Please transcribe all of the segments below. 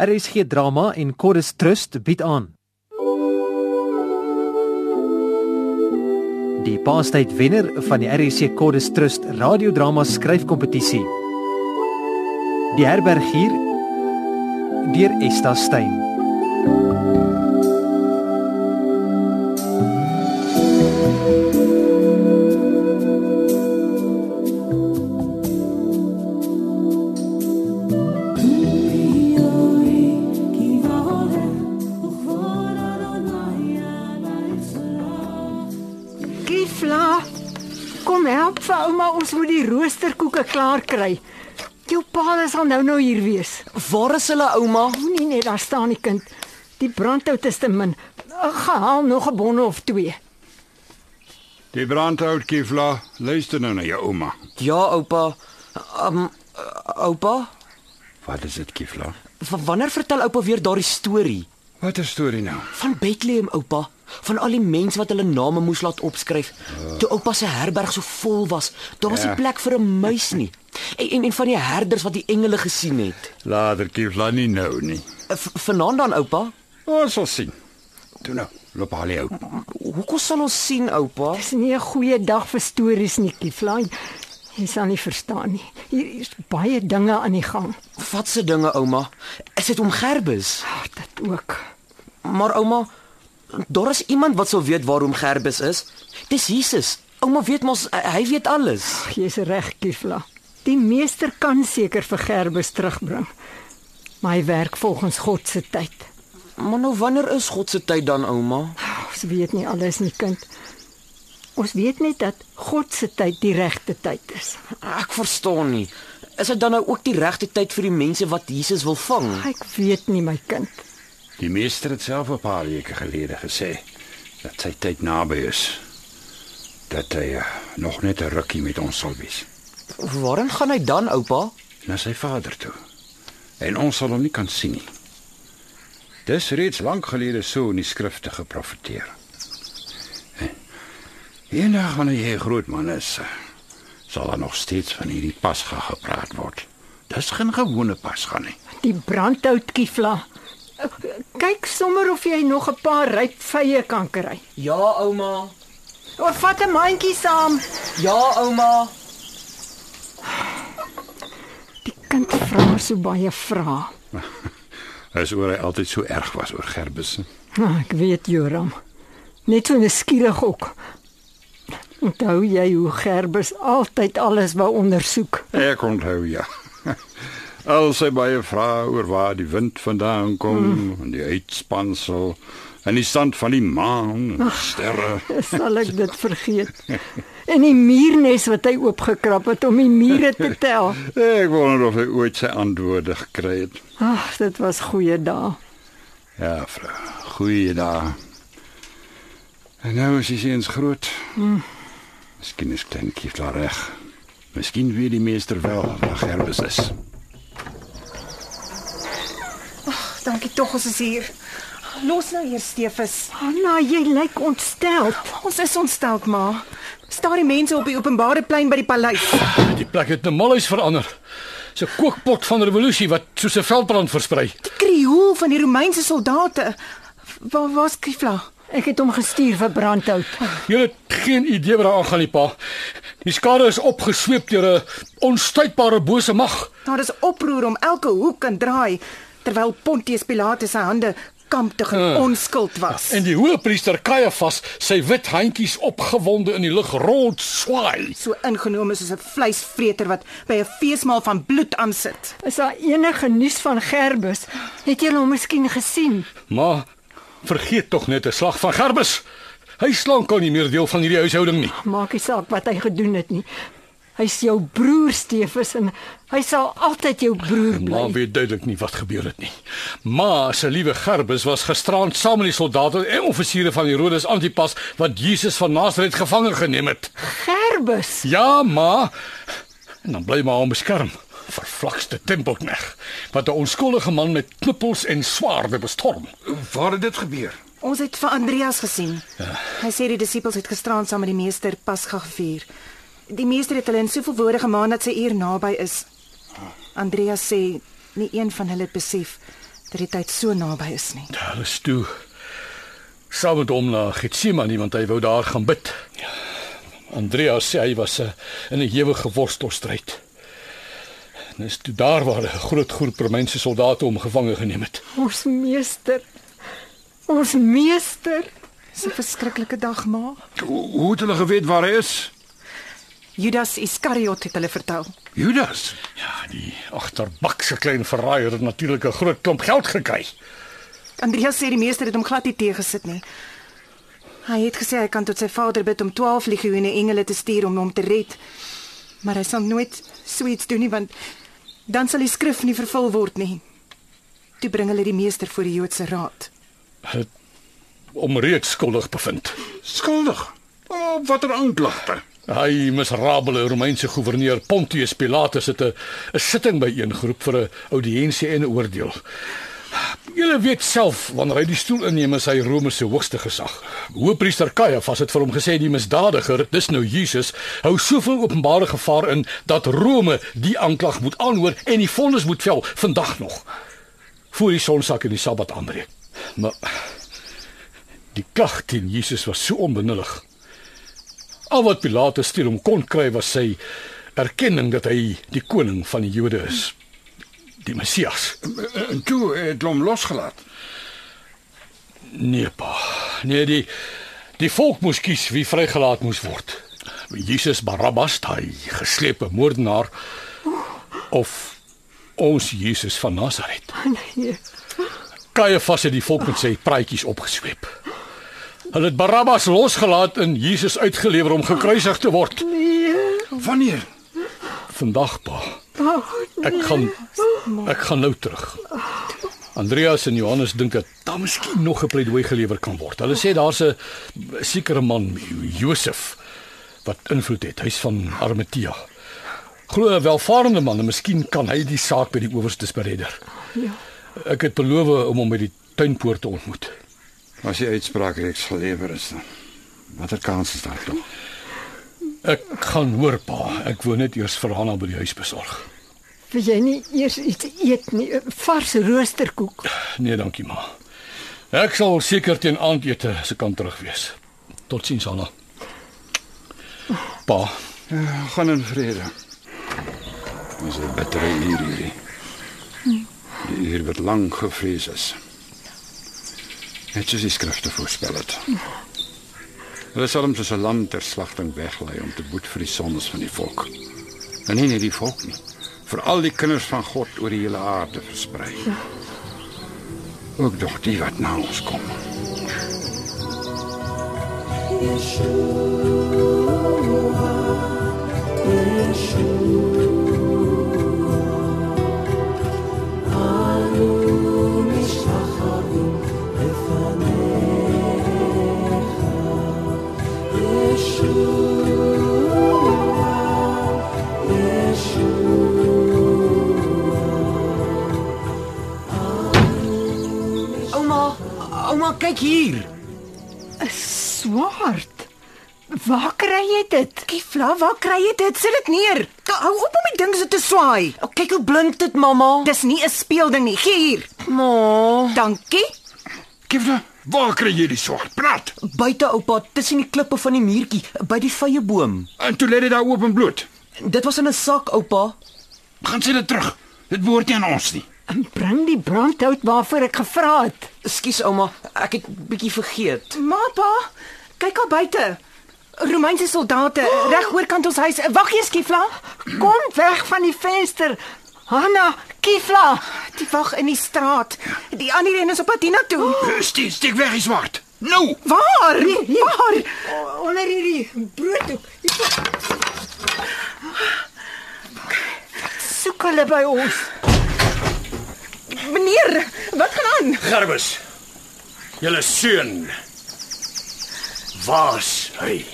RSG Drama en Chorus Trust bied aan. Die paastyd wenner van die RSC Chorus Trust radiodrama skryfkompetisie. Die herberg hier deur Esta Stein. Ons moet die roosterkoeke klaar kry. Jou pa sal nou nou hier wees. Waar is hulle ouma? Moenie net daar staan die kind. Die brandhout is te min. Ek gaan haal nog 'n bonne of twee. Die brandhout Kifla, luister nou na jou ouma. Ja, oupa. Um oupa, Wat is dit Kifla? v- wanneer vertel oupa weer daardie storie Wat 'n storie nou? van Bethlehem, oupa? Van al die mense wat hulle name moes laat opskryf. Toe oupa se herberg so vol was, daar was nie Ja. plek vir 'n muis nie. En, en en van die herders wat die engele gesien het. Later Kifla nie nou nie. V- Vanaand dan, oupa? Ons sal sien. Toe nou, loop haal jou. Hoekom sal ons sien, oupa? Dis nie 'n goeie dag vir stories nie, Kiefla. Jy sal nie verstaan nie. Hier is baie dinge aan die gang. Wat se dinge, ouma? Is dit om Gerbus? Ag, dit ook. Maar ouma, daar is iemand wat sou weet waarom Gerbus is. Dis Jesus. Ouma weet mos hy weet alles. Jy's reg, Kiefla. Die meester kan seker vir Gerbes terugbring. Maar hy werk volgens God se tyd. Maar nou wanneer is God se tyd dan, ouma? Ons weet nie alles nie, kind. Ons weet net dat God se tyd die regte tyd is. Ek verstaan nie. Is dit dan nou ook die regte tyd vir die mense wat Jesus wil vang? Ek weet nie, my kind. Die meester het self 'n paar weke gelede gesê dat sy tyd naby is. Dat hy uh, nog net 'n rukkie met ons sal wees. Waarin gaan hy dan, oupa? Na sy vader toe. En ons sal hom nie kan sien nie. Dis reeds lank gelede so in die skrifte geprofeteer. En Eendag wanneer jy 'n groot man is, eh, sal daar nog steeds van hierdie Pasga gepraat word. Dis geen gewone Pasga nie. Die brandhout Kiefla. Kyk sommer of jy nog 'n paar ryp vye kan kry. Ja, ouma. Of vat 'n mandjie saam. Ja, ouma. Die kind vra so baie vrae. As oor hy altyd so erg was oor Gerbus. Ah, ek weet Joram. Net so nuuskierig ook. Onthou jy hoe Gerbes altyd alles wou ondersoek? Ek onthou ja. Al sy baie vrae oor waar die wind vandaan kom mm. en die uitspansel en die stand van die maan en sterre. Sal ek dit vergeet? En die muurnes wat hy oopgekrap het om die mure te tel. Ek wonder of hy ooit sy antwoorde gekry het. Ag, dit was goeie dae. Ja, vrou. Goeie dae. En nou is hy seuns groot. Mm. Miskien is klein Kiefla reg. Miskien weet die meester wel waar Gerbus is. Dankie tog ons is hier. Los nou eers Stefus. Anna, jy lyk ontstel. Ons is ontstel, ma. Staar die mense op die openbare plein by die paleis. Die plek het 'n malhuis verander. 'n kookpot van revolusie wat soos 'n veldbrand versprei. Die krioel van die Romeinse soldate. Waar was Kifla? Ek het hom gestuur vir brandhout. Jy het geen idee wat daar aangaan nie, pa. Die skare is opgesweep deur 'n onstuitbare bose mag. Daar is oproer om elke hoek en draai terwyl Pontius Pilatus sy hande kamptig en onskuld was. En die hoëpriester Caiaphas sy wit handjies opgewonde in die lug rond swaai. so ingenome soos 'n vleisvreter wat by 'n feesmaal van bloed aansit. Is daar enige nuus van Gerbes? Het jy hom miskien gesien? Maar vergeet tog net 'n slag van Gerbus. Hy slank kan nie meer deel van hierdie huishouding nie. Maak nie saak wat hy gedoen het nie. Hy's jou broer Stefus en hy sal altyd jou broer bly. Maar weet duidelik nie wat gebeur het nie. Maar sy liewe Gerbus was gisterand saam met die soldate en offisiere van Herodes Antipas wat Jesus van Nasaret gevange geneem het. Gerbes. Ja, maar en dan bly maar hom beskerm. Vervlakste tempelkneg wat 'n onskuldige man met knippels en swaarde bestorm. Waar het dit gebeur? Ons het vir Andreas gesien. Ja. Hy sê die disippels het gisterand saam met die meester Pasga gevier. Die meester het hulle in soveel woorde gemaan dat sy uur naby is. Andreas sê nie een van hulle het besef dat die tyd so naby is nie. Hulle is toe saam met hom na Getsemane want hy wou daar gaan bid. Ja. Andreas sê hy was uh, in 'n ewige worstelstryd. En is toe daar waar 'n groot groep Romeinse soldate hom gevange geneem het. Ons meester. Ons meester. Dis 'n verskriklike dag, ma. Hoe, hoe het hulle geweet waar hy is? Judas Iskariot het hulle vertel. Judas. Ja, die agterbakse klein verraaier het natuurlik 'n groot klomp geld gekry. Andreas sê die meester het hom glad nie teëgesit nie. Hy het gesê hy kan tot sy vader bid om 12 legioene engele te stuur om hom te red. Maar hy sal nooit so iets doen nie want dan sal die skrif nie vervul word nie. Toe bring hulle die meester voor die Joodse raad. Het om reeds skuldig bevind. Skuldig. Op watter aanklagte? Hy miserabele Romeinse goewerneur Pontius Pilatus het 'n sitting byeengeroep vir 'n audiënsie en 'n oordeel. Julle weet self wanneer hy die stoel inneem as hy Rome se hoogste gesag. Hoëpriester Caiaphas het vir hom gesê die misdadiger, dis nou Jesus, hou soveel openbare gevaar in dat Rome die aanklag moet aanhoor en die vonnis moet vel vandag nog voor die sonsak en die Sabbat aanbreek. Maar die klag teen Jesus was so onbenullig. Al wat Pilatus teen hom kon kry was sy erkenning dat hy die koning van die Jode is. Die Messias. En toe het hom losgelaat. Nee pa. Nee, die die volk moes kies wie vrygelaat moes word. Jesus Barabbas, daai geslepe moordenaar of ons Jesus van Nasaret. Nee. Caiaphas het die volk met sy praatjies opgesweep. Hulle het Barabbas losgelaat en Jesus uitgelewer om gekruisig te word. Wanneer? Vandag pa. Ek gaan ek gaan nou terug. Andreas en Johannes dink dat daar miskien nog 'n pleidooi gelewer kan word. Hulle sê daar's 'n sekere man, Josef, wat invloed het. Hy's van Arimatea. Glo 'n welvarende man en miskien kan hy die saak by die owerstes beredder. Ja. Ek het beloof om hom by die tuinpoort te ontmoet. As die uitspraak reeds gelewer is dan. Watter kans is daar tog? Ek gaan hoor pa. Ek wou net eers vir Hanna by die huis besorg. Wil jy nie eers iets eet nie? Vars roosterkoek. Nee, dankie ma. Ek sal seker teen aandete se kan terug wees. Totsiens Hanna. Pa, Ja, gaan in vrede. Ons het bittere uur hierdie. Die uur wat lank gevrees is. Net soos die skrifte voorspel het. Hulle sal hom soos 'n lam ter slagting weglei om te boet vir die sondes van die volk. En nie net die volk nie, vir al die kinders van God oor die hele aarde versprei. Ook dog die wat na ons kom. Ouma, kyk hier. 'n Swaard. Waar kry jy dit? Kifla, waar kry jy dit? Sit dit neer. Hou op om die ding so te swaai. O, kyk hoe blink dit, mamma. Dis nie 'n speelding nie. Gee hier. Ma, Dankie. Kifla, waar kry jy die swart? Praat. buite oupa, tussen die klippe van die muurtjie, by die vye boom. En toe lê dit daar oop en bloot. Dit was in 'n sak, oupa. Gaan sê dit terug. Dit behoort nie aan ons nie. En bring die brandhout waarvoor ek gevra het. Ekskuus ouma, ek het bietjie vergeet. Mapa, kyk al buite. Romeinse soldate reg oorkant ons huis. Wag eers, Kifla. Kom weg van die venster. Hanna, Kifla. Die wag in die straat. Die ander een is op pad hiernatoe. Steek, steek weg die swart. Nou. Waar? Waar? O, Onder hierdie brooddoek. Soek hulle by ons. Meneer, wat gaan aan? Gerbus. Julle seun. Waar's hy?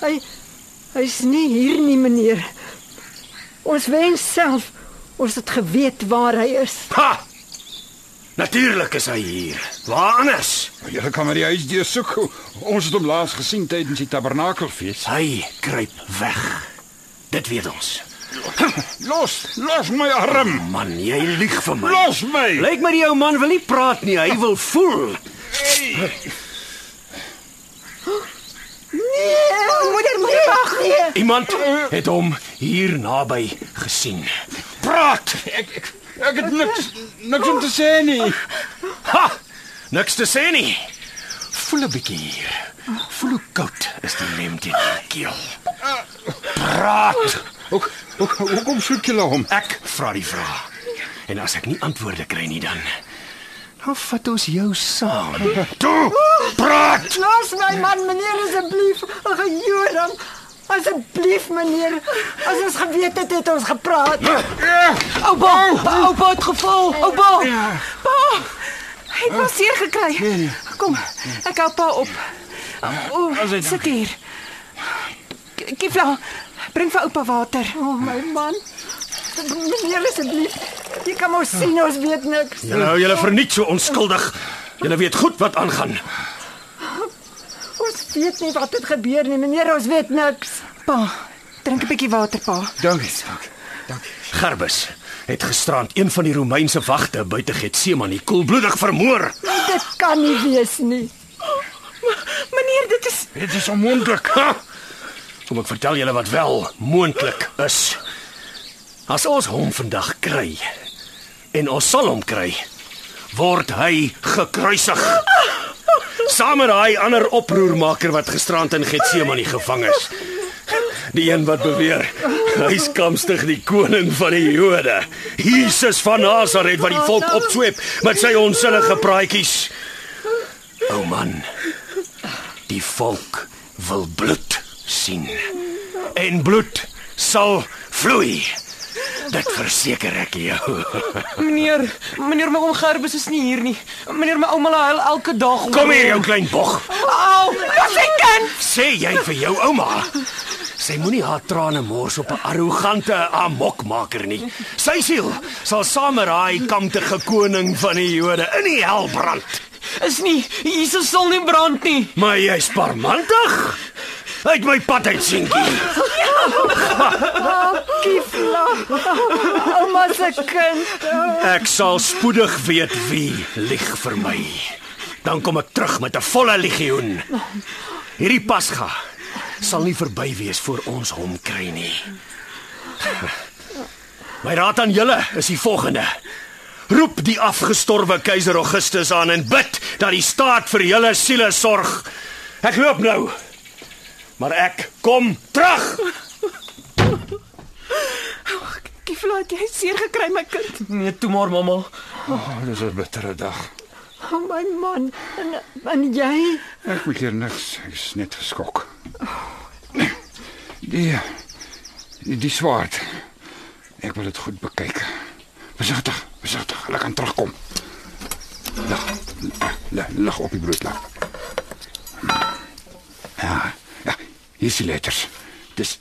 Hy hy's nie hier nie, meneer. Ons wens self ons het geweet waar hy is. Ha! Natuurlik is hy hier. Waar anders? Julle kan maar die huis deur soek. Ons het hom laas gesien tydens die tabernakelfees. Hy kruip weg. Dit weet ons. Los, los my arm. Man, jy lieg vir my. Los my. Lyk my die ou man wil nie praat nie, hy wil voel. Moeder, moeder wag nee. Iemand het hom hier naby gesien. Praat. Ek ek ek het niks niks om te sê nie. Ha! Niks te sê nie. Voel 'n bietjie hier. Voel hoe koud is die lem teen jou keel. Praat. Ook ook hoekom soek julle hom? Ek vra die vraag. En as ek nie antwoorde kry nie dan dan vat ons jou saam. Toe! Praat! Los my man, meneer asseblief. Ag Joram. Asseblief meneer. As ons geweet het het ons gepraat. Oupa, oupa het geval. Oupa. Hy het pas seer gekry. Kom, ek help pa op. O, sit hier. Kifla, bring vir oupa water. O oh, my man. Meneer asseblief. Jy kan mos sien ons weet niks. Julle hou julle verniet so onskuldig. Julle weet goed wat aangaan. Ons weet nie wat het gebeur nie, meneer, ons weet niks. Pa, drink 'n bietjie water, pa. Dankie, dankie. Dankie. Gerbus het gisterand een van die Romeinse wagte buite Getsemane koelbloedig vermoor. Dit kan nie wees nie. Meneer, dit is Dit is onmoontlik. Ha! Kom ek vertel julle wat wel moontlik is. As ons hom vandag kry en ons sal hom kry, word hy gekruisig. Saam met daai ander oproermaker wat gisterand in Getsemane gevang is. Die een wat beweer hy's kamstig die koning van die Jode. Jesus van Nasaret wat die volk opsweep met sy onsinnige praatjies. O man, die volk wil bloed sien. En bloed sal vloei. Dit verseker ek jou. Meneer, meneer my oom Gerbes is nie hier nie. Meneer my ouma huil elke dag. om- Kom hier jou klein bog. Au, los my kind. Sê jy vir jou ouma Sy moenie haar trane mors op 'n arrogante amokmaker nie. Sy siel sal saam met daai kamtige koning van die Jode in die hel brand. Is nie Jesus sal nie brand nie. Maar jy's parmantig. Uit my pad uit seentjie. Kifla. Ouma se kind. Ek sal spoedig weet wie lieg vir my. Dan kom ek terug met 'n volle legioen. Hierdie Pasga sal nie verby wees voor ons hom kry nie. My raad aan julle is die volgende. Roep die afgestorwe keiser Augustus aan en bid dat die staat vir julle siele sorg. Ek loop nou. Maar ek kom terug. Kifla, het jy seer gekry my kind? Nee, toe maar mamma. Oh, dis 'n bittere dag. Oh, my man. En, en jy? Ek weet hier niks. Ek is net geskok. Die die, die swaard. Ek wil dit goed bekyk. Versigtig, versigtig. Hulle kan terugkom. Lig. Lig, lig op die brood lag. Ja, ja, hier is die letters. Dis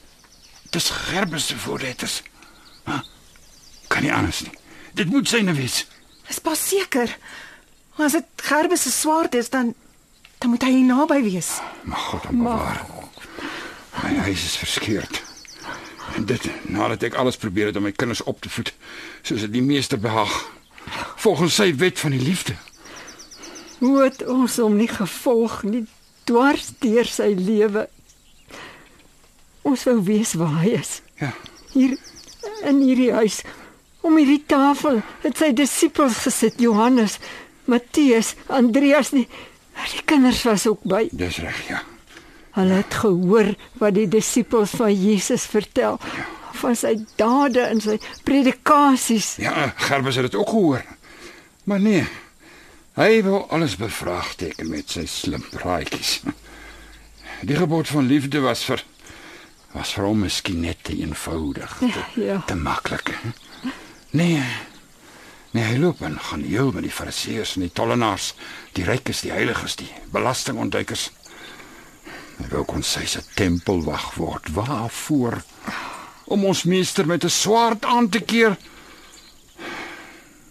dis Gerbes se voorletters. Ha? Kan nie anders nie. Dit moet syne wees. Is pas seker. As dit Gerbes se swaard is, dan dan moet hy hier naby wees. Maar God hom bewaar. My huis is verskeurd. En dit nadat ek alles probeer het om my kinders op te voed soos dit die meester behaag. Volgens sy wet van die liefde. Hoe het ons hom nie gevolg nie dwars deur sy lewe. Ons wou weet waar hy is. Ja. Hier in hierdie huis om hierdie tafel het sy disippels gesit, Johannes, Matteus, Andreas, die die kinders was ook by. Dis reg, ja. Hulle het gehoor wat die disippels van Jesus vertel van sy dade en sy predikasies. Ja, Gerbes het dit ook gehoor. Maar nee. Hy wou alles bevraagteken met sy slim praatjies. Die gebod van liefde was vir was vir hom miskien net te eenvoudig, te, Ja. te maklik. Nee. Nee, hy loop en gaan heel met die fariseërs en die tollenaars, die rykes, die heiliges, die belastingontduikers. Hy wou kon sy se tempel wag word. Waarvoor? Om ons meester met 'n swaard aan te keer.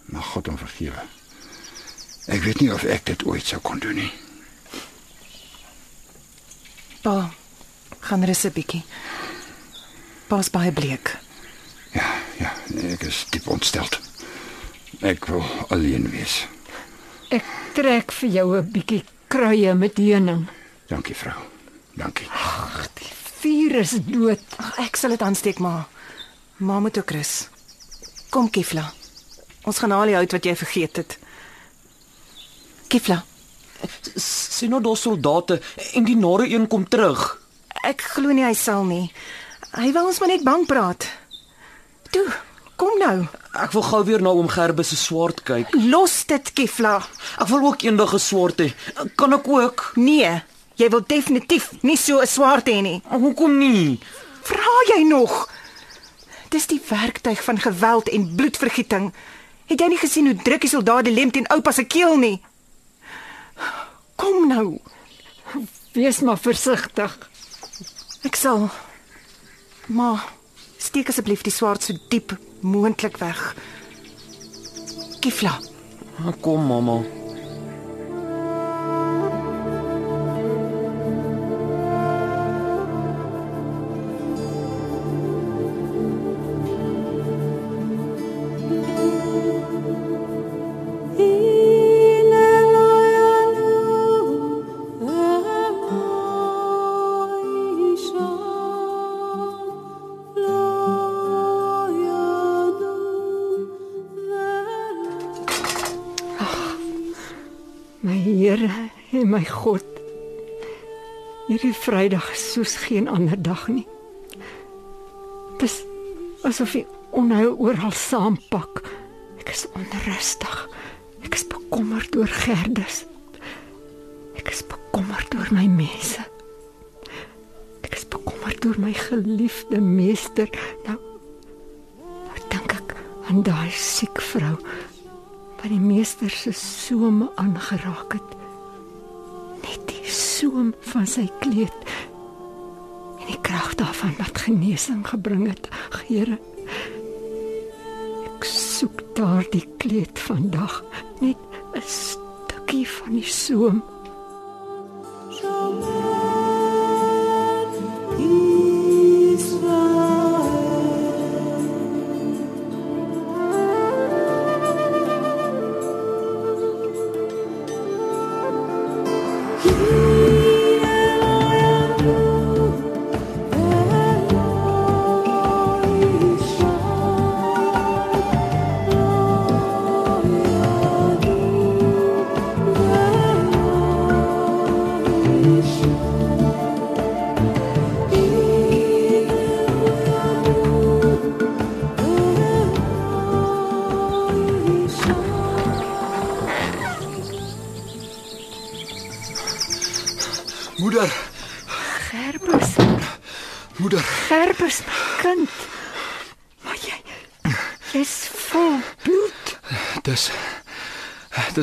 Maar God hom vergewe. Ek weet nie of ek dit ooit sou kon doen nie. Pa, gaan rus 'n bietjie. Pa's baie bleek. Ek is diep ontsteld. Ek wil alleen wees. Ek trek vir jou 'n bietjie kruie met heuning. Dankie vrou. Dankie. Vuur is dood. Ag, ek sal dit aansteek, ma. Ma moet ook rus. Kom Kifla. Ons gaan haal die hout wat jy vergeet het. Kifla, Sien nou daar soldate en die nare een kom terug. ek glo nie hy sal nie. Hy wil ons maar net bang praat. Toe, kom nou. Ek wil gou weer na oom Gerbes se swaard kyk. Los dit, Kifla. Ek wil ook eendag 'n swaard hê. Kan ek ook? Nee, jy wil definitief nie so 'n swaard hê nie. Maar Hoekom nie? Vra jy nog? Dis die werktuig van geweld en bloedvergieting. Het jy nie gesien hoe druk die soldaat die lem teen oupa se keel nie? Kom nou. Wees maar versigtig. Ek sal. Ma, steek asseblief die swaard so diep moontlik weg. Kifla. Kom mamma. My God. Hierdie Vrydag is soos geen ander dag nie. Dis asof die onheil oral saampak. Ek is onrustig. Ek is bekommerd oor Gerdus. Ek is bekommerd oor my mense. Ek is bekommerd oor my geliefde meester. Nou nou dink ek aan daai siek vrou wat die meester se soem aangeraak het. Soem van sy kleed en die krag daarvan wat genesing gebring het, Here. Ek soek daardie kleed vandag, net 'n stukkie van die soem.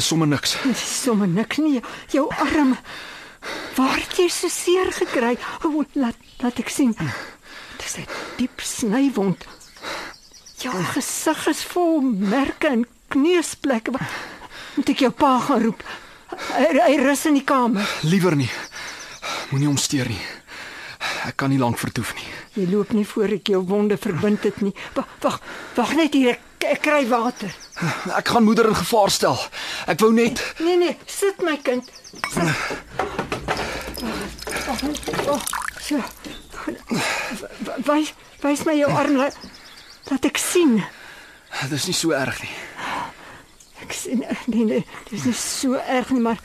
Dis sommer niks. Dit is sommer niks nie. Jou arm. Waar het jy so seer gekry? O, laat laat ek sien. Dit is 'n diep snywond. Jou gesig is vol merke en kneusplekke. Moet ek jou pa gaan roep? Hy, hy rus in die kamer. Liewer nie. Moenie hom steur nie. Ek kan nie lank vertoef nie. Jy loop nie voor ek jou wonde verbind het nie. Wag, wag net hier. Ek, ek kry water. Ek gaan moeder in gevaar stel. Ek wou net Nee nee, sit my kind. Sit. Oh, oh, so. Wys wys my jou arm laat, laat ek sien. dis nie so erg nie. Ek sien nee nee, dis nie so erg nie, maar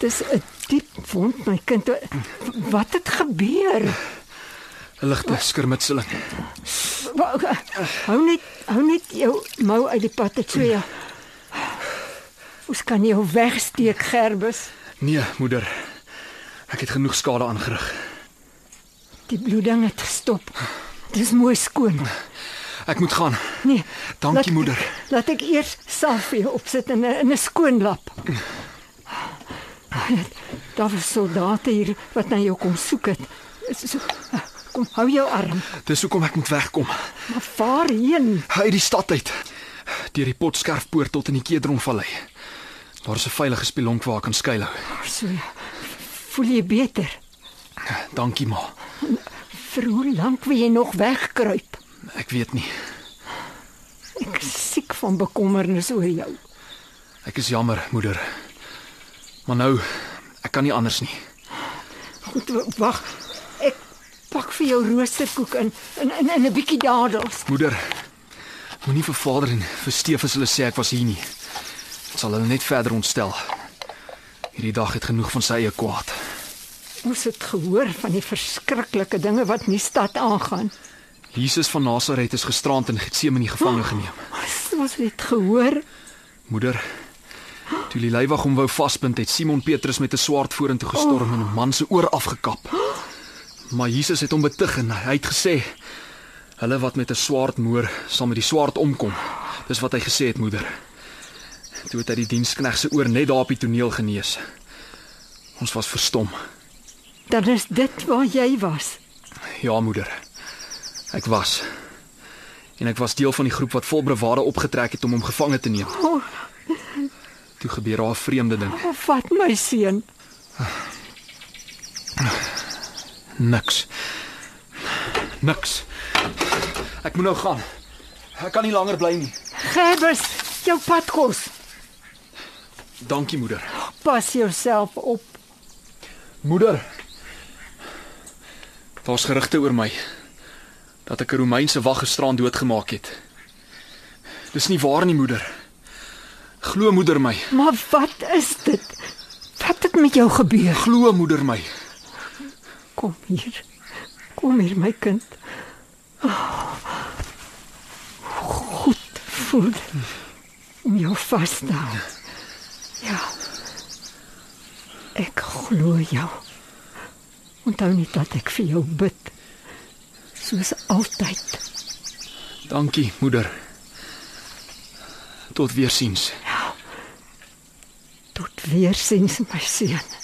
dis 'n diep wond my kind. Wat het gebeur? 'n Ligte skermutseling. Hou net hou net jou mou uit die pad uit so ja. Ons kan jou wegsteek, Gerbus. Nee, moeder. Ek het genoeg skade aangerig. Die bloeding het gestop. Dis mooi skoon. Ek moet gaan. Nee. Dankie, moeder. Laat ek eers salf vir jou opsit in 'n in 'n skoon lap. Daar was soldate hier wat na jou kom soek het. So, kom hou jou arm. Dis hoekom ek moet wegkom. Maar waarheen? Uit die stad uit. Deur die Potskerfpoort tot in die Kedronvallei. Daar is 'n veilige spelonk waar ek kan skuilhou. So, voel jy beter? Dankie ma. Vir hoe lank wil jy nog wegkruip? Ek weet nie. Ek is siek van bekommernis oor jou. Ek is jammer, moeder. Maar nou, ek kan nie anders nie. Goed, wag. Pak vir jou roosterkoek in in in, in 'n bietjie dadels. Moeder, moenie vir vader en vir Steef as hulle sê ek was hier nie. Dit sal hulle net verder ontstel. Hierdie dag het genoeg van sy eie kwaad. Ons het gehoor van die verskriklike dinge wat in die stad aangaan. Jesus van Nasaret is gisterand in Getsemane gevange geneem. Ons het gehoor. Moeder, toe die leiwag hom wou vasbind, het Simon Petrus met 'n swaard vorentoe gestorm en 'n man se oor afgekap. Maar Jesus het hom betuig en hy het gesê: "Hulle wat met 'n swaard moer, sal met die swaard omkom." Dis wat hy gesê het, moeder. Toe het hy die dienskneg se oor net daar op die toneel genees. Ons was verstom. Dan is dit waar jy was. Ja, moeder. Ek was. En ek was deel van die groep wat vol bravade opgetrek het om hom gevange te neem. O, Toe gebeur daar 'n vreemde ding. oh, vat my seun. Niks. Niks. Ek moet nou gaan. Ek kan nie langer bly nie. Gerbers, jou padkos. Dankie moeder. Pas jouself op. Moeder. Daar's gerugte oor my dat ek 'n Romeinse wag gisteraan doodgemaak het. Dis nie waar nie, moeder. Glo moeder my. Maar wat is dit? Wat het met jou gebeur? Glo moeder my. Kom hier. Kom hier my kind. Oh, goed voel om jou vas te hou. Ja. Ek glo jou. Onthou net dat ek vir jou bid. Soos altyd. Dankie, moeder. Tot weer siens. Tot weer sins my seun.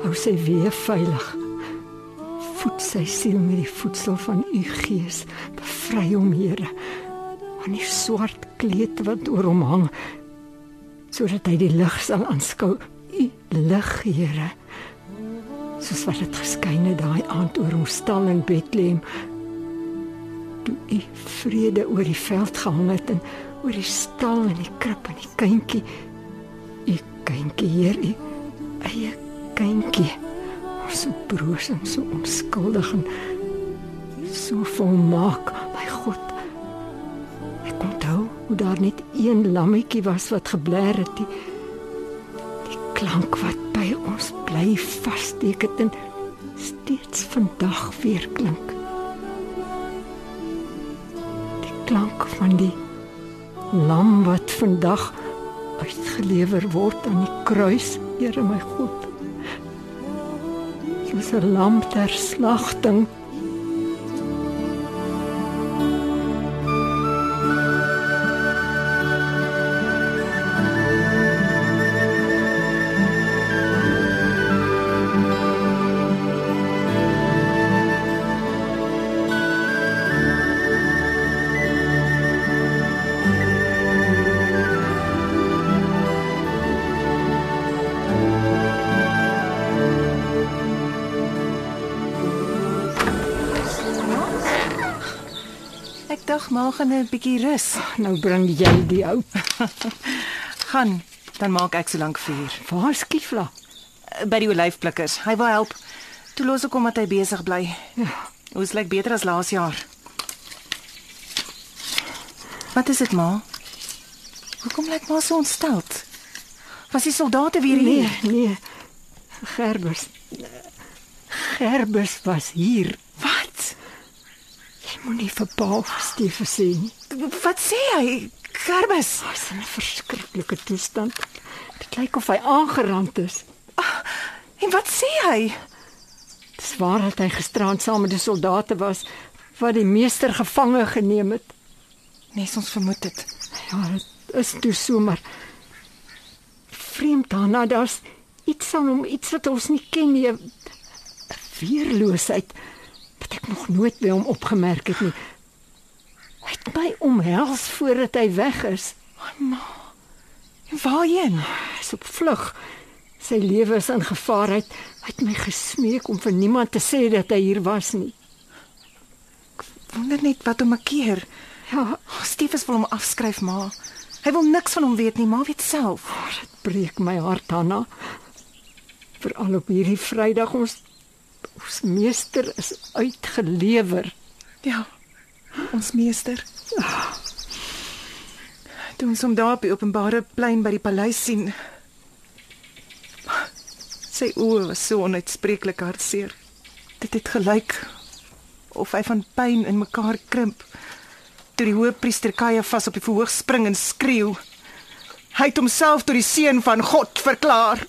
Hou sy weer veilig. Voed sy siel met die voedsel van u gees. Bevry hom, Here, van die swart kleed wat oor hom hang, sodat hy die lig sal aanskou. U lig, Here. Soos wat dit geskyn het daai aand oor ons stal in Bethlehem. Toe u vrede oor die veld gehang het en oor die stal en die krib en die kindjie U kindjie, Heer, u eie kindjie. So broos en so onskuldig en so volmaak, my God. Ek onthou hoe daar net een lammetjie was wat gebler het. Die, die klank wat by ons bly vassteek het en steeds vandag weer klink. Die klank van die lam wat vandag uitgelewer word aan die kruis, Here my God. Soos 'n lam ter slagting. Dink maar gaan 'n bietjie rus. Nou bring jy die ou. Gaan, dan maak ek so lank vuur. Waar skiefla? By die olyfplikkers. Hy wil help. Toe los ek hom dat hy besig bly. Ja. Ons lyk beter as laas jaar. Wat is dit, ma? Hoekom lyk maar so ontsteld? Was die soldate weer Nee, hier? nee. Gerbus. Gerbus was hier. Jy moenie vir Pa Stefan sê nie. Wat sê hy? Gerbus. Hy's in 'n verskriklike toestand. Dit lyk of hy aangerand is. En wat sê hy? Dis waar dat hy gisterand saam met die soldate was wat die meester gevange geneem het. Nes ons vermoed dit. Ja, dit is toe so maar vreemd daarna daar's iets aan hom, iets wat ons nie ken nie. Weerloosheid wat ek nog nooit by hom opgemerk het nie. Hy het my omhels voordat hy weg is. En waarheen? Hy's op vlug. Sy lewe is in gevaar. Hy het, hy het my gesmeek om vir niemand te sê dat hy hier was nie. Wonder net wat hom keer. Ja, Oh, Stefus wil hom afskryf, ma. Hy wil niks van hom weet nie, ma weet self. dit breek my hart Hanna. Veral op hierdie Vrydag ons ons meester is uitgelewer. Ja. Ons meester. Toe ons hom daar op die openbare plein by die paleis sien. Sy oë was so onuitspreeklik hartseer. Dit het gelyk of hy van pyn in mekaar krimp. Toe die hoëpriester Kajafas op die verhoog spring en skreeu. Hy het homself tot die seun van God verklaar.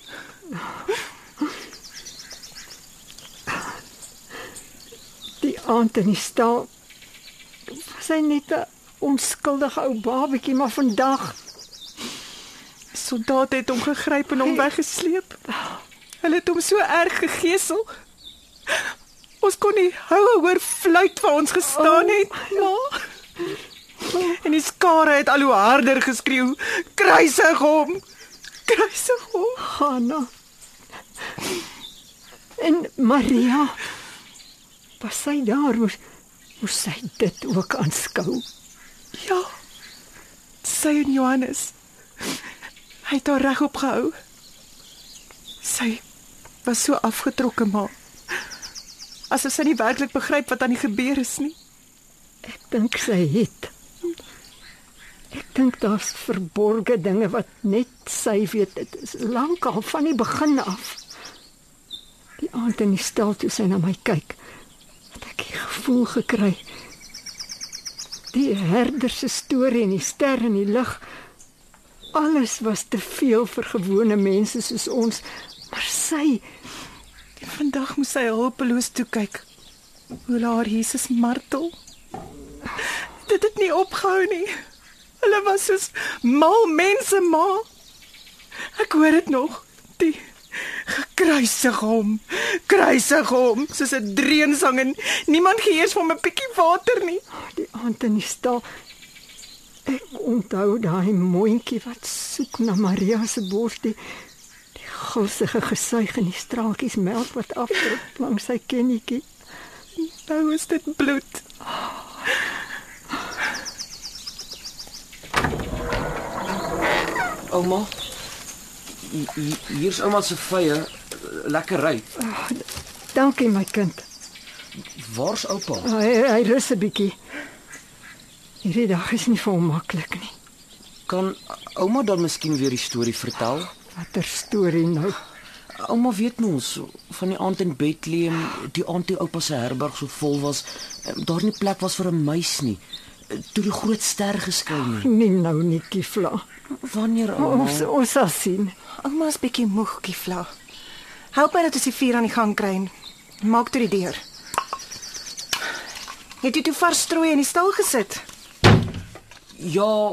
Die aand in die stal was hy net 'n onskuldige ou babatjie, maar vandag Soldate het hom gegryp en hom weggesleep. Hulle het hom so erg gegesel. Ons kon nie hou hoor fluit vir ons gestaan het. Ja. En die skare het al hoe harder geskreeu. Kruisig hom. Kruisig hom. Hanna en Maria was sy daar moes moes sy dit ook aanskou. Ja. Sy en Johannes. Hy het haar regop gehou. Sy was so afgetrokke maar asof sy nie werklik begryp wat aan die gebeur is nie. Ek dink sy het. Ek dink daar's verborgde dinge wat net sy weet. Dit is lankal van die begin af. Die aand in die stal toe sy na my kyk, het ek die gevoel gekry. Die herder se storie en die ster in die lug. Alles was te veel vir gewone mense soos ons, maar sy Vandag moes sy hulpeloos toe kyk. Hoe haar Jesus martel. Dit het nie opgehou nie. Hulle was soos mal mense maar. Ek hoor dit nog. Die gekruisig hom. Kruisig hom soos 'n dreensang en niemand gee eers vir hom 'n bietjie water nie. die aand in die stal ek onthou daai mondjie wat soek na Maria se bors die die gulsige gesuig en die straaltjies melk wat afdrup langs sy kennetjie Nou is dit bloed. Ouma. hi- Hier's ouma se vye. Lekker ry. dankie my kind Waar's oupa? hy hy rus 'n bietjie hierdie dag is nie vir hom maklik nie Kan ouma dan miskien weer die storie vertel? watter storie nou Ouma weet mos van die aand in Bethlehem, die aand toe oupa se herberg so vol was, eh, daar nie plek was vir 'n muis nie. Eh, Toe die groot ster geskyn het. nie nou nie Kifla Wanneer ouma? ons ons sal sien Ouma's bietjie moeg, Kifla. Help my dat ons die vuur aan die gang kry. en Maak toe die deur. Het jy toe vars strooi in die stal gesit? Ja,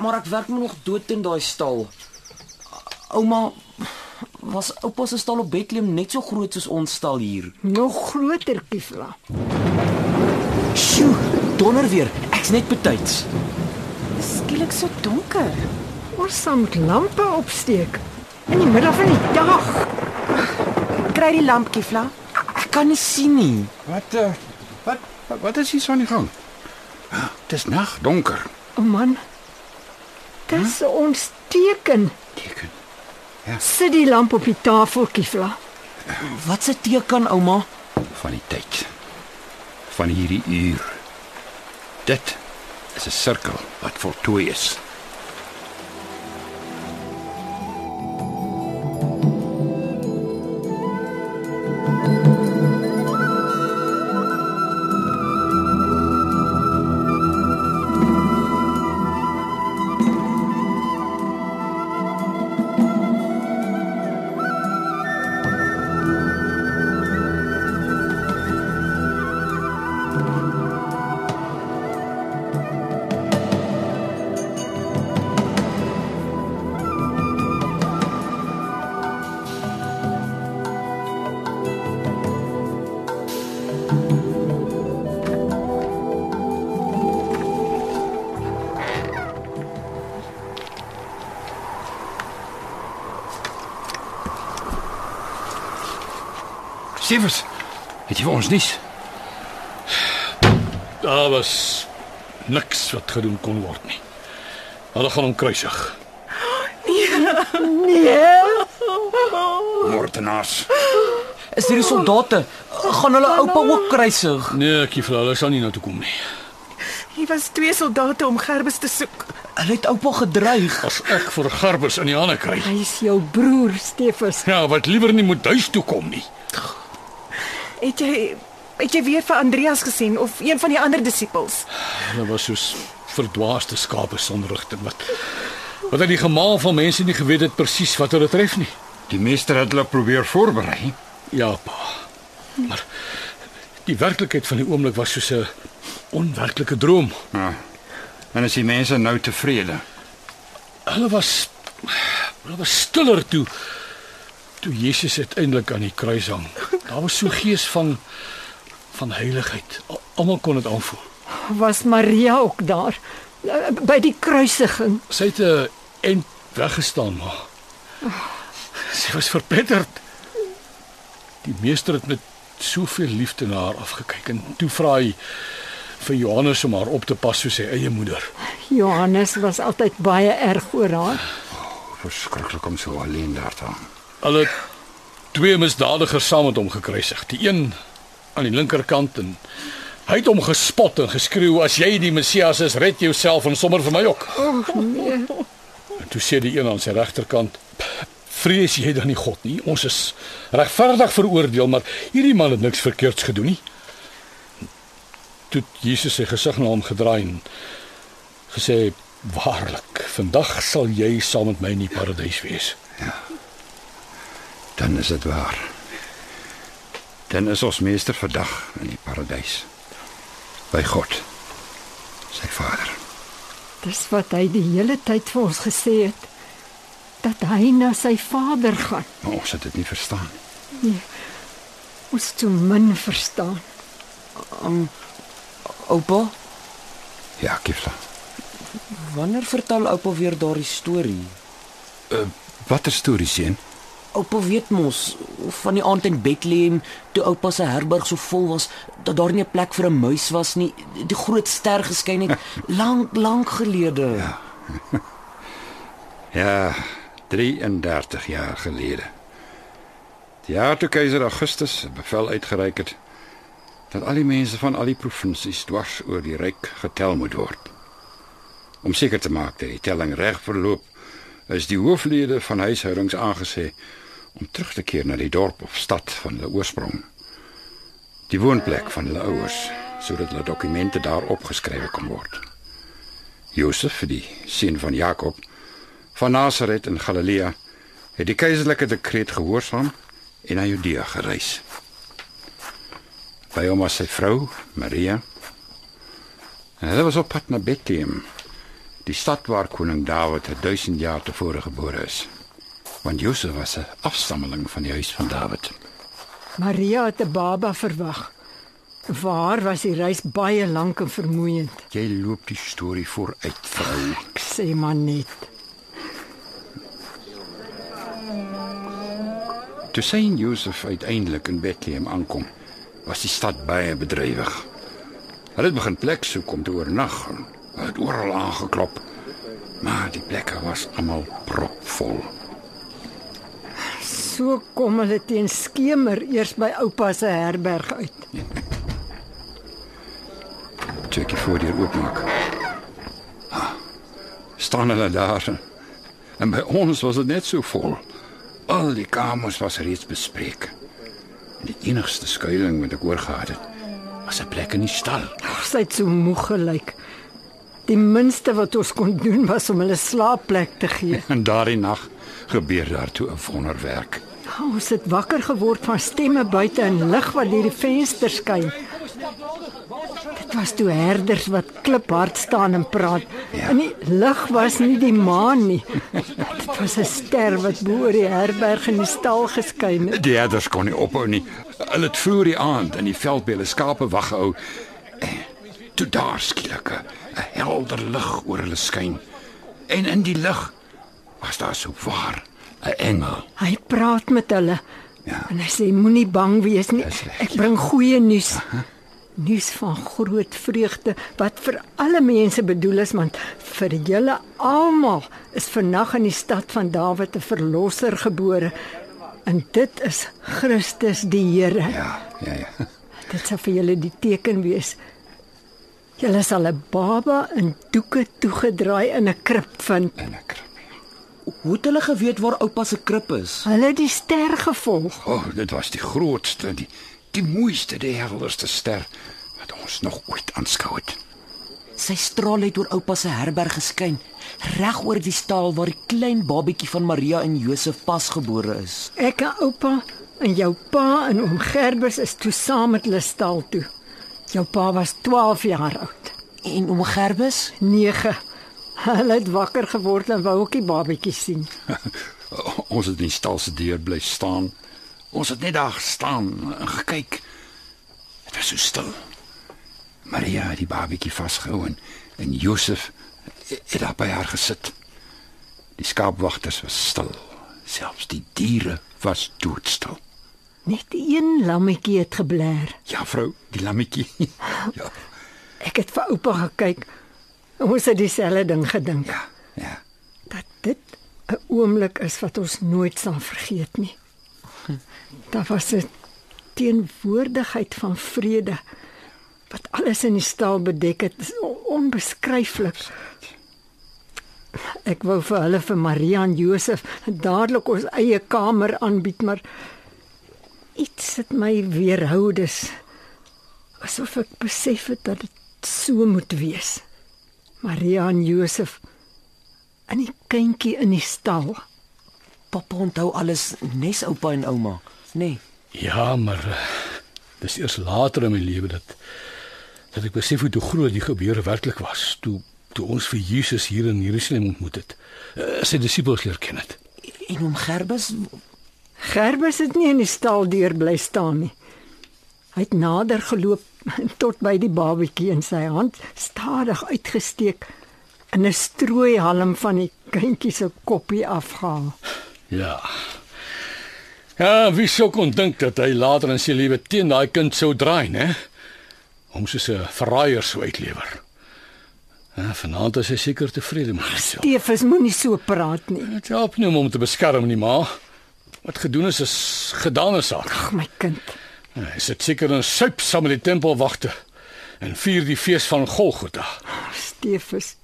maar ek werk my nog dood in daai stal. Ouma, was oupa se stal op Bethlehem net so groot soos ons stal hier? nog groter Kifla Sjoe, donder weer. Ek's net betyds. Skielik so donker. ons sal met lampe opsteek in die middel van die dag Kry die lamp, Kifla. Ek kan nie sien nie. Wat uh, wat wat, is hier so aan die gang? Ah, Dis nag donker. O oh man. Dis huh? ons teken. Teken. Sit die lamp op die tafel, Kifla. Wat se teken, ouma? van die tyd. Van hierdie uur. Dit is 'n sirkel wat voltooi is. Stefus, het jy vir ons nuus? Daar was niks wat gedoen kon word nie. Hulle gaan hom kruisig. Moordenaars. Is dit die soldate? Gaan hulle oupa ook kruisig? Nee, ek vir hulle sal nie na toe kom nie. Hier was twee soldate om Gerbes te soek. Hulle het oupa gedreig. As ek vir Garbus in die hande kry. Hy's jou broer, Stefus. Ja, wat liewer nie moet huis toe kom nie. Het jy het jy weer vir Andreas gesien of een van die ander disippels? Hulle was soos verdwaasde skape sonder rigting wat wat uit die gemaal van mense nie geweet het presies wat hulle tref nie. Die meester het hulle probeer voorberei. Ja, pa. Maar die werklikheid van die oomblik was soos 'n onwerklike droom. Ja. En is die mense nou tevrede? Hulle was hulle was stiller toe toe Jesus uiteindelik aan die kruis hang. Daar was so gees van van heiligheid. Al- Almal kon dit aanvoel. Was Maria ook daar by die kruisiging? Sy het 'n end weggestaan, maar sy was verpletterd. Die meester het met soveel liefde na haar afgekyk en toe vra hy vir Johannes om haar op te pas soos sy eie moeder. Johannes was altyd baie erg oor haar. Verskriklik om so alleen daar te hang. Hulle twee misdadigers saam met hom gekruisig. Die een aan die linkerkant en hy het hom gespot en geskreeu as jy die Messias is, red jouself en sommer vir my ook. Ag nee. En toe sê die een aan sy regterkant: "Vrees jy dan nie God nie? Ons is regverdig veroordeel, maar hierdie man het niks verkeerds gedoen nie." Toe Jesus sy gesig na hom gedraai en gesê: "Waarlik, vandag sal jy saam met my in die paradys wees." Dan is dit waar. Dan is ons meester vandag in die paradys. By God. Sy Vader. Dis wat hy die hele tyd vir ons gesê het dat hy na sy vader gaan. Maar ons het dit nie verstaan nie. Ons het so min verstaan. Oupa, Ja, Kifla. wanneer vertel oupa weer daardie storie? Watter storie sien? Oupa weet mos van die aand in Bethlehem toe oupa se herberg so vol was dat daar nie 'n plek vir 'n muis was nie. Die groot ster geskyn het lank lank gelede. Ja. Ja, 33 jaar gelede. Die jaar toe keiser Augustus 'n bevel uitgereik het dat al die mense van al die provinsies dwars oor die ryk getel moet word. Om seker te maak dat die telling reg verloop, is die hooflede van huishoudings aangesê om terug te keer na die dorp of stad van hulle oorsprong. Die woonplek van hulle ouers, sodat hulle dokumente daar opgeskrywe kan word. Josef, die seun van Jakob, van Nasaret in Galilea, het die keiserlike dekreet gehoorsaam en na Judea gereis. By hom was sy vrou, Maria. En hulle was op pad na Bethlehem, die stad waar koning Dawid 1000 jaar tevore gebore is. Want Josef was 'n afstammeling van die huis van Dawid. Maria het 'n baba verwag. Haar was die reis baie lank en vermoeiend. Jy loop die storie vooruit, vrou. Ek sê maar net. Toe sien Josef uiteindelik in Bethlehem aankom, was die stad baie bedrywig. Hulle het begin plek soek om te oornag. Hulle het oral aangeklop, maar die plekke was almal propvol. So kom hulle teen skemer eers by oupa se herberg uit. Toe ek die voordeur oopmaak. Ah, staan hulle daar. En by ons was dit net so vol. Al die kamers was reeds bespreek. En die enigste skuilings wat ek oorgehad het, was 'n plek in die stal. Ag, sy het so moeg gelyk. Die minste wat ons kon doen was om hulle slaapplek te gee. En daardie nag gebeur daar toe 'n wonderwerk. Ons het wakker geword van stemme buite en lig wat deur die venster skyn. Dit was toe herders wat kliphard staan en praat. Ja. En die lig was nie die maan nie. Dit was 'n ster wat bo oor die herberg in die stal geskyn het. Die herders kon nie ophou nie. Hulle het vroeër die aand in die veld by hulle skape wag gehou. Toe daar skielik 'n helder lig oor hulle skyn. En in die lig was daar so waar 'n engel. Hy praat met hulle. Ja. En hy sê moenie bang wees nie. Reg, Ek bring goeie nuus. Nuus van groot vreugde wat vir alle mense bedoel is want vir julle almal is vannag in die stad van Dawid 'n verlosser gebore. En dit is Christus die Here. Ja, ja, ja. Dit sal vir julle die teken wees. Julle sal 'n baba in doeke toegedraai in 'n krib vind. En ek. Hoe het hulle geweet waar oupa se krib is? Hulle het die ster gevolg. O, oh, dit was die grootste, die die mooiste, die helderste ster wat ons nog ooit aanskou het. Sy straal het oor oupa se herberg geskyn, reg oor die staal waar die klein babietjie van Maria en Josef pasgebore is. Ek en oupa en jou pa en oom Gerbers is toe saam met hulle stal toe. Jou pa was 12 jaar oud. En oom Gerbus? 9. Hulle het wakker geword en wou ook die babatjie sien. ons het in die stal se deur bly staan. Ons het net daar gestaan en gekyk. Dit was so stil. Maria het die babietjie vasgehou en, en Josef het daar by haar gesit. Die skaapwagters was stil. Selfs die diere was doodstil. Net een lammetjie het gebler. Ja, vrou, die lammetjie. ja, Ek het vir oupa gekyk. Ons het dieselfde ding gedink. ja, ja. Dat dit 'n oomblik is wat ons nooit sal vergeet nie. Daar was 'n teenwoordigheid van vrede wat alles in die stal bedek het. Dit is on- onbeskryflik. Ek wou vir hulle vir Maria en Josef dadelik ons eie kamer aanbied, maar iets het my weerhou dis asof ek besef het dat dit so moet wees. Maria en Josef en die kindjie in die stal. Pappa onthou alles nes oupa en ouma, nê? Nee. Ja, maar uh, dis eers later in my lewe dat dat ek besef hoe toe groot die gebeure werklik was. Toe toe ons vir Jesus hier in Jerusalem ontmoet het. Uh, sy disippels leer ken het. En oom Gerbus, Gerbers het nie in die stal deur bly staan nie. Hy het nader geloop tot by die babatjie in sy hand stadig uitgesteek en 'n strooihalm van die kindjie se koppie afgehaal. Ja. Ja, wie sou kon dink dat hy later in sy lewe teen daai kind sou draai, né? Om soos 'n verraaier sou uitlewer. Ja, vanaand is hy seker tevrede met homself. Stefus moenie so praat nie. Dit help nie om hom te beskerm nie, maar wat gedoen is is gedane saak. Ag my kind. Hy sit seker in suip saam met die tempelwagte en vier die fees van Golgotha. Stefus.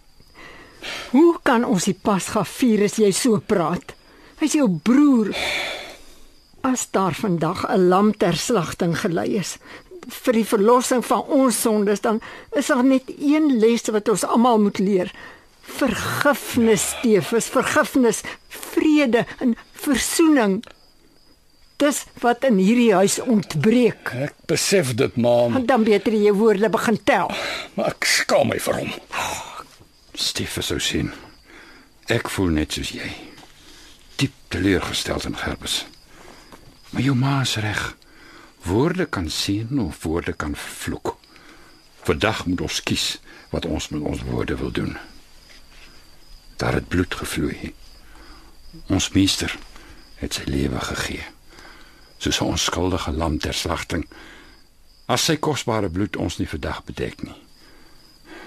Hoe kan ons die Pasga vier as jy so praat? Hy's jou broer. As daar vandag 'n lam ter slagting gelei is vir die verlossing van ons sondes, dan is daar net een les wat ons almal moet leer. Vergifnis, Stefus, vergifnis, vrede en versoening. Dis wat in hierdie huis ontbreek. Ek besef dit, Want dan beter jy woorde begin tel. maar ek skaam my vir hom. Steffe sou sien. Ek voel net soos jy. Diep teleurgesteld in Gerbes. Maar jou ma is reg. Woorde kan seën of woorde kan vervloek. Vandag moet ons kies wat ons met ons woorde wil doen. Daar het bloed gevloei. Ons meester het sy lewe gegee. Soos 'n onskuldige lam ter slagting. As sy kosbare bloed ons nie vandag bedek nie,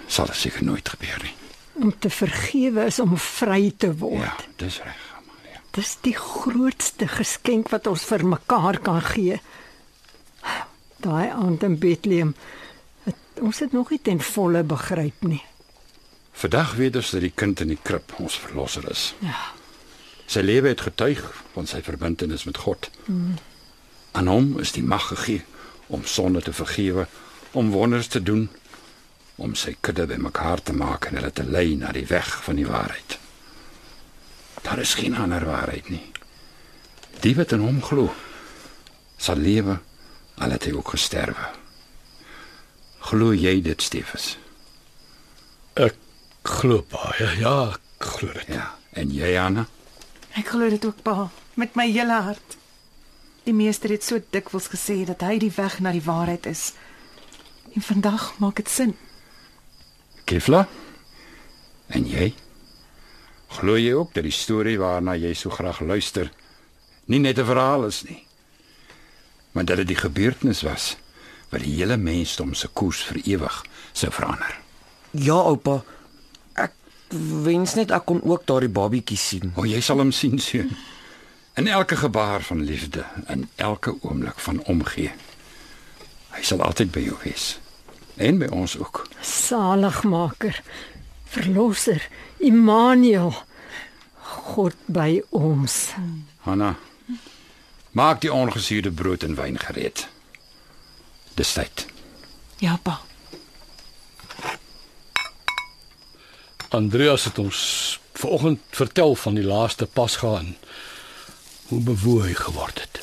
sal dit seker nooit gebeur nie. Om te vergewe is om vry te word. Ja, dis reg, Amalia. Dis die grootste geskenk wat ons vir mekaar kan gee. Daai aand in Bethlehem, het, ons het nog nie ten volle begryp nie. Vandag weet ons dat die kind in die krib ons verlosser is. Ja. Sy lewe het getuig van sy verbintenis met God. Mm. Aan hom is die mag gegee om sonde te vergewe, om wonders te doen, om sy kudde bymekaar te maak en hulle te lei na die weg van die waarheid. Daar is geen ander waarheid nie. Die wat in hom glo, sal lewe al het hy ook gesterwe. Glo jy dit, Stefus? Ek glo baie. Ja, ek glo dit. Ja. En jy, Anna? Ek glo dit ook, pa, met my hele hart. Die meester het so dikwels gesê dat hy die weg na die waarheid is. En vandag maak dit sin. Kefla? En jy? Glo jy ook dat die storie waarna jy so graag luister nie net 'n verhaal is nie, maar dat dit die gebeurtenis was wat die hele mensdom se koers vir ewig sou verander. Ja, oupa. Ek wens net ek kon ook daardie babietjie sien. O, jy sal hom sien seun. In elke gebaar van liefde, in elke oomblik van omgee. Hy sal altyd by jou wees. En by ons ook. Saligmaker, verlosser, Immanuel. God by ons. Hanna, maak die ongesuurde brood en wyn gereed. Dis tyd. Ja, pa. Andreas het ons vanoggend vertel van die laaste Pasga en hoe bewoe hy geword het.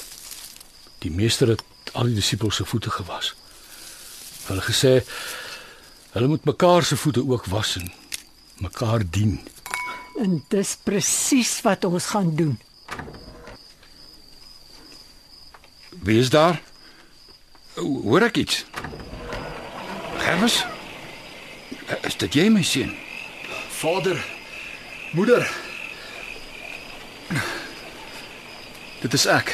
Die meester het al die disippels se voete gewas. Hulle gesê hulle moet mekaar se voete ook was en mekaar dien. En dis presies wat ons gaan doen. Wie is daar? Hoor ek iets? Gervus? Is dit jy my seun? Vader, moeder. Dit is ek.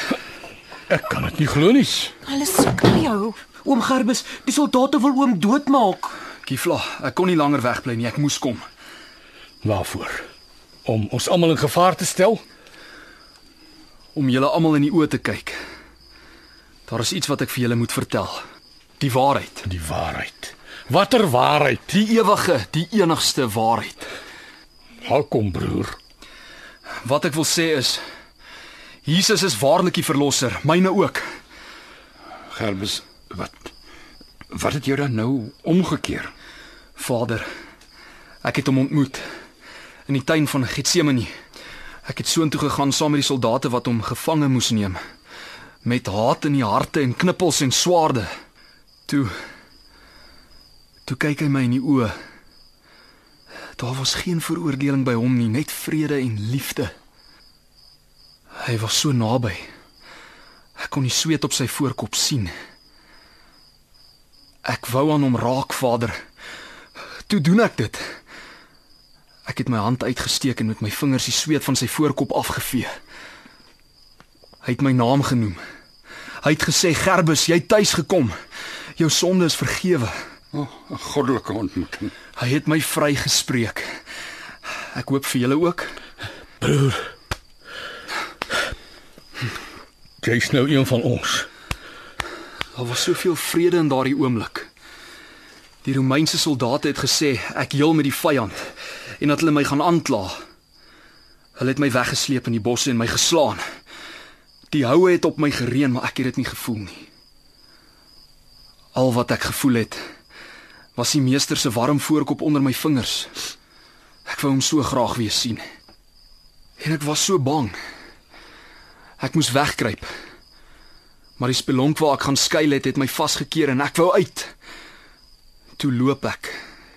Ek kan dit nie glo nie. Hulle soek na jou. Oom Gerbus, die soldate wil oom doodmaak. Kifla, ek kon nie langer wegbly nie. Ek moes kom. Waarvoor? Om ons almal in gevaar te stel? om julle almal in die oë te kyk. Daar is iets wat ek vir julle moet vertel. Die waarheid, Die waarheid. Watter waarheid? die ewige, die enigste waarheid. Hou kom broer. Wat ek wil sê is Jesus is waarlik die verlosser, myne ook. Gervus, wat wat het jou dan nou omgekeer? Vader, ek het hom ontmoet in die tuin van Getsemane. Ek het soontoe gegaan saam met die soldate wat hom gevange moes neem met haat in die harte en knippels en swaarde. Toe toe kyk hy my in die oë. Daar was geen veroordeling by hom nie, net vrede en liefde. Hy was so naby. Ek kon die sweet op sy voorkop sien. Ek wou aan hom raak, Vader. Toe doen ek dit. Ek het my hand uitgesteek en met my vingers die sweet van sy voorkop afgevee. Hy het my naam genoem. Hy het gesê: "Gerbus, jy het tuis gekom. Jou sonde is vergewe." O, oh, 'n goddelike ontmoeting. Hy het my vrygespreek. Ek hoop vir julle ook. Broer. Jy's nou een van ons. Daar was soveel vrede in daardie oomblik. Die Romeinse soldate het gesê ek heel met die vyand en dat hulle my gaan aankla. Hulle het my weggesleep in die bosse en my geslaan. Die houe het op my gereën, maar ek het dit nie gevoel nie. Al wat ek gevoel het was die meester se warm voorkop onder my vingers. Ek wou hom so graag weer sien. En ek was so bang. Ek moes wegkruip. Maar die spelonk waar ek gaan skuil het, het my vasgekeer en ek wou uit. Toe loop ek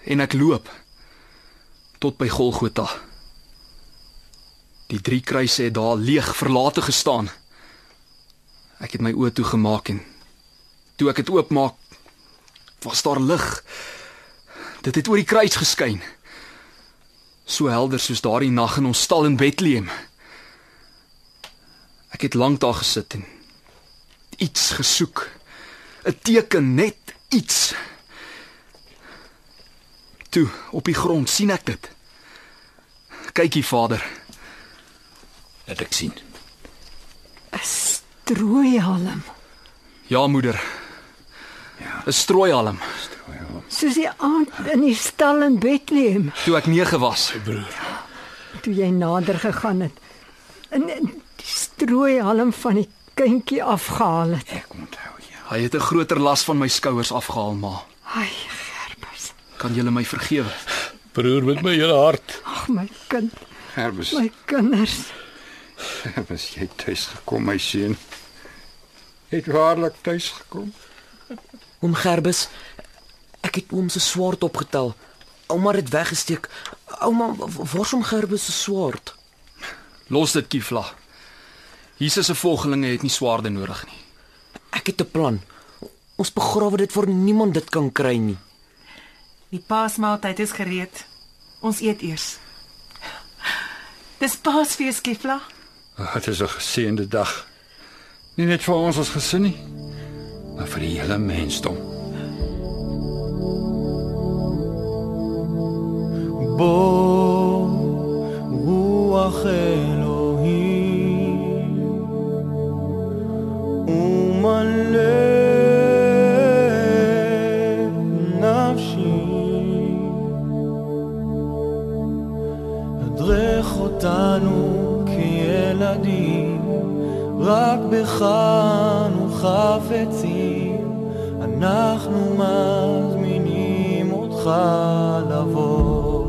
en ek loop tot by Golgotha. Die drie kruise het daar leeg verlate gestaan. Ek het my oë toegemaak en toe ek dit oopmaak, was daar lig. Dit het oor die kruis geskyn. So helder soos daardie nag in ons stal in Bethlehem. Ek het lank daar gesit en iets gesoek. 'n Teken, net iets. Toe, op die grond sien ek dit. Kykie, Vader. Dat ek sien. 'n Strooihalm, Ja, moeder. Ja. 'n Strooihalm. soos die aand in die stal in Bethlehem Toe ek 9 was. toe jy nader gegaan het. En en die strooihalm van die kindjie afgehaal het. Ek onthou ja. Hy het 'n groter las van my skouers afgehaal, ma. Ai, Gerbus. Kan julle my vergewe? Broer met my hele hart. Ag my kind, Gervus, my kinders. Gervus, jy het tuis gekom, my seun. Jy het waarlik tuis gekom. Oom Gerbus, ek het oom se swaard opgetel. Ouma het dit weggesteek. Ouma, waar's oom Gerbus se swaard? Los dit, Kifla. Jesus se volgelinge het nie swaarde nodig nie. Ek het 'n plan. Ons begrawe dit voor niemand dit kan kry nie. Die Paasmaaltyd is gereed. Ons eet eers. Dis Paasfees, Kefla. Dit is 'n geseënde dag. Nie net vir ons as gesin nie, maar vir die hele mensdom. Bo, uache. ומלא נפשי. הדרך אותנו כילדים רק בך אנו חפצים. אנחנו מזמינים אותך לבוא.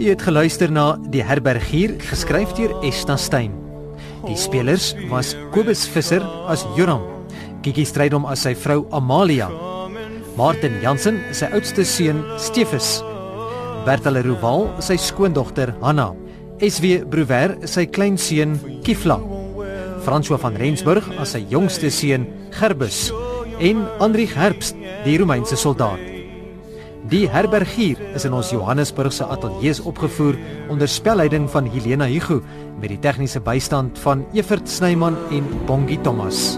Jy het geluister na Die Herbergier geskryf deur Esta Stein. Die spelers was Kobus Visser as Joram, Kiki Strydom as sy vrou Amalia, Martin Jansen sy oudste seun Stefus, Bertel Roval sy skoondogter Hanna, SW Brouwer sy kleinseun Kifla, François van Rensburg as sy jongste seun Gerbus en Andrieg Herbst, die Romeinse soldaat. Die Herbergier is in ons Johannesburgse ateljee opgevoer onder spelleiding van Helena Hugo met die tegniese bystand van Evert Snyman en Bongie Thomas.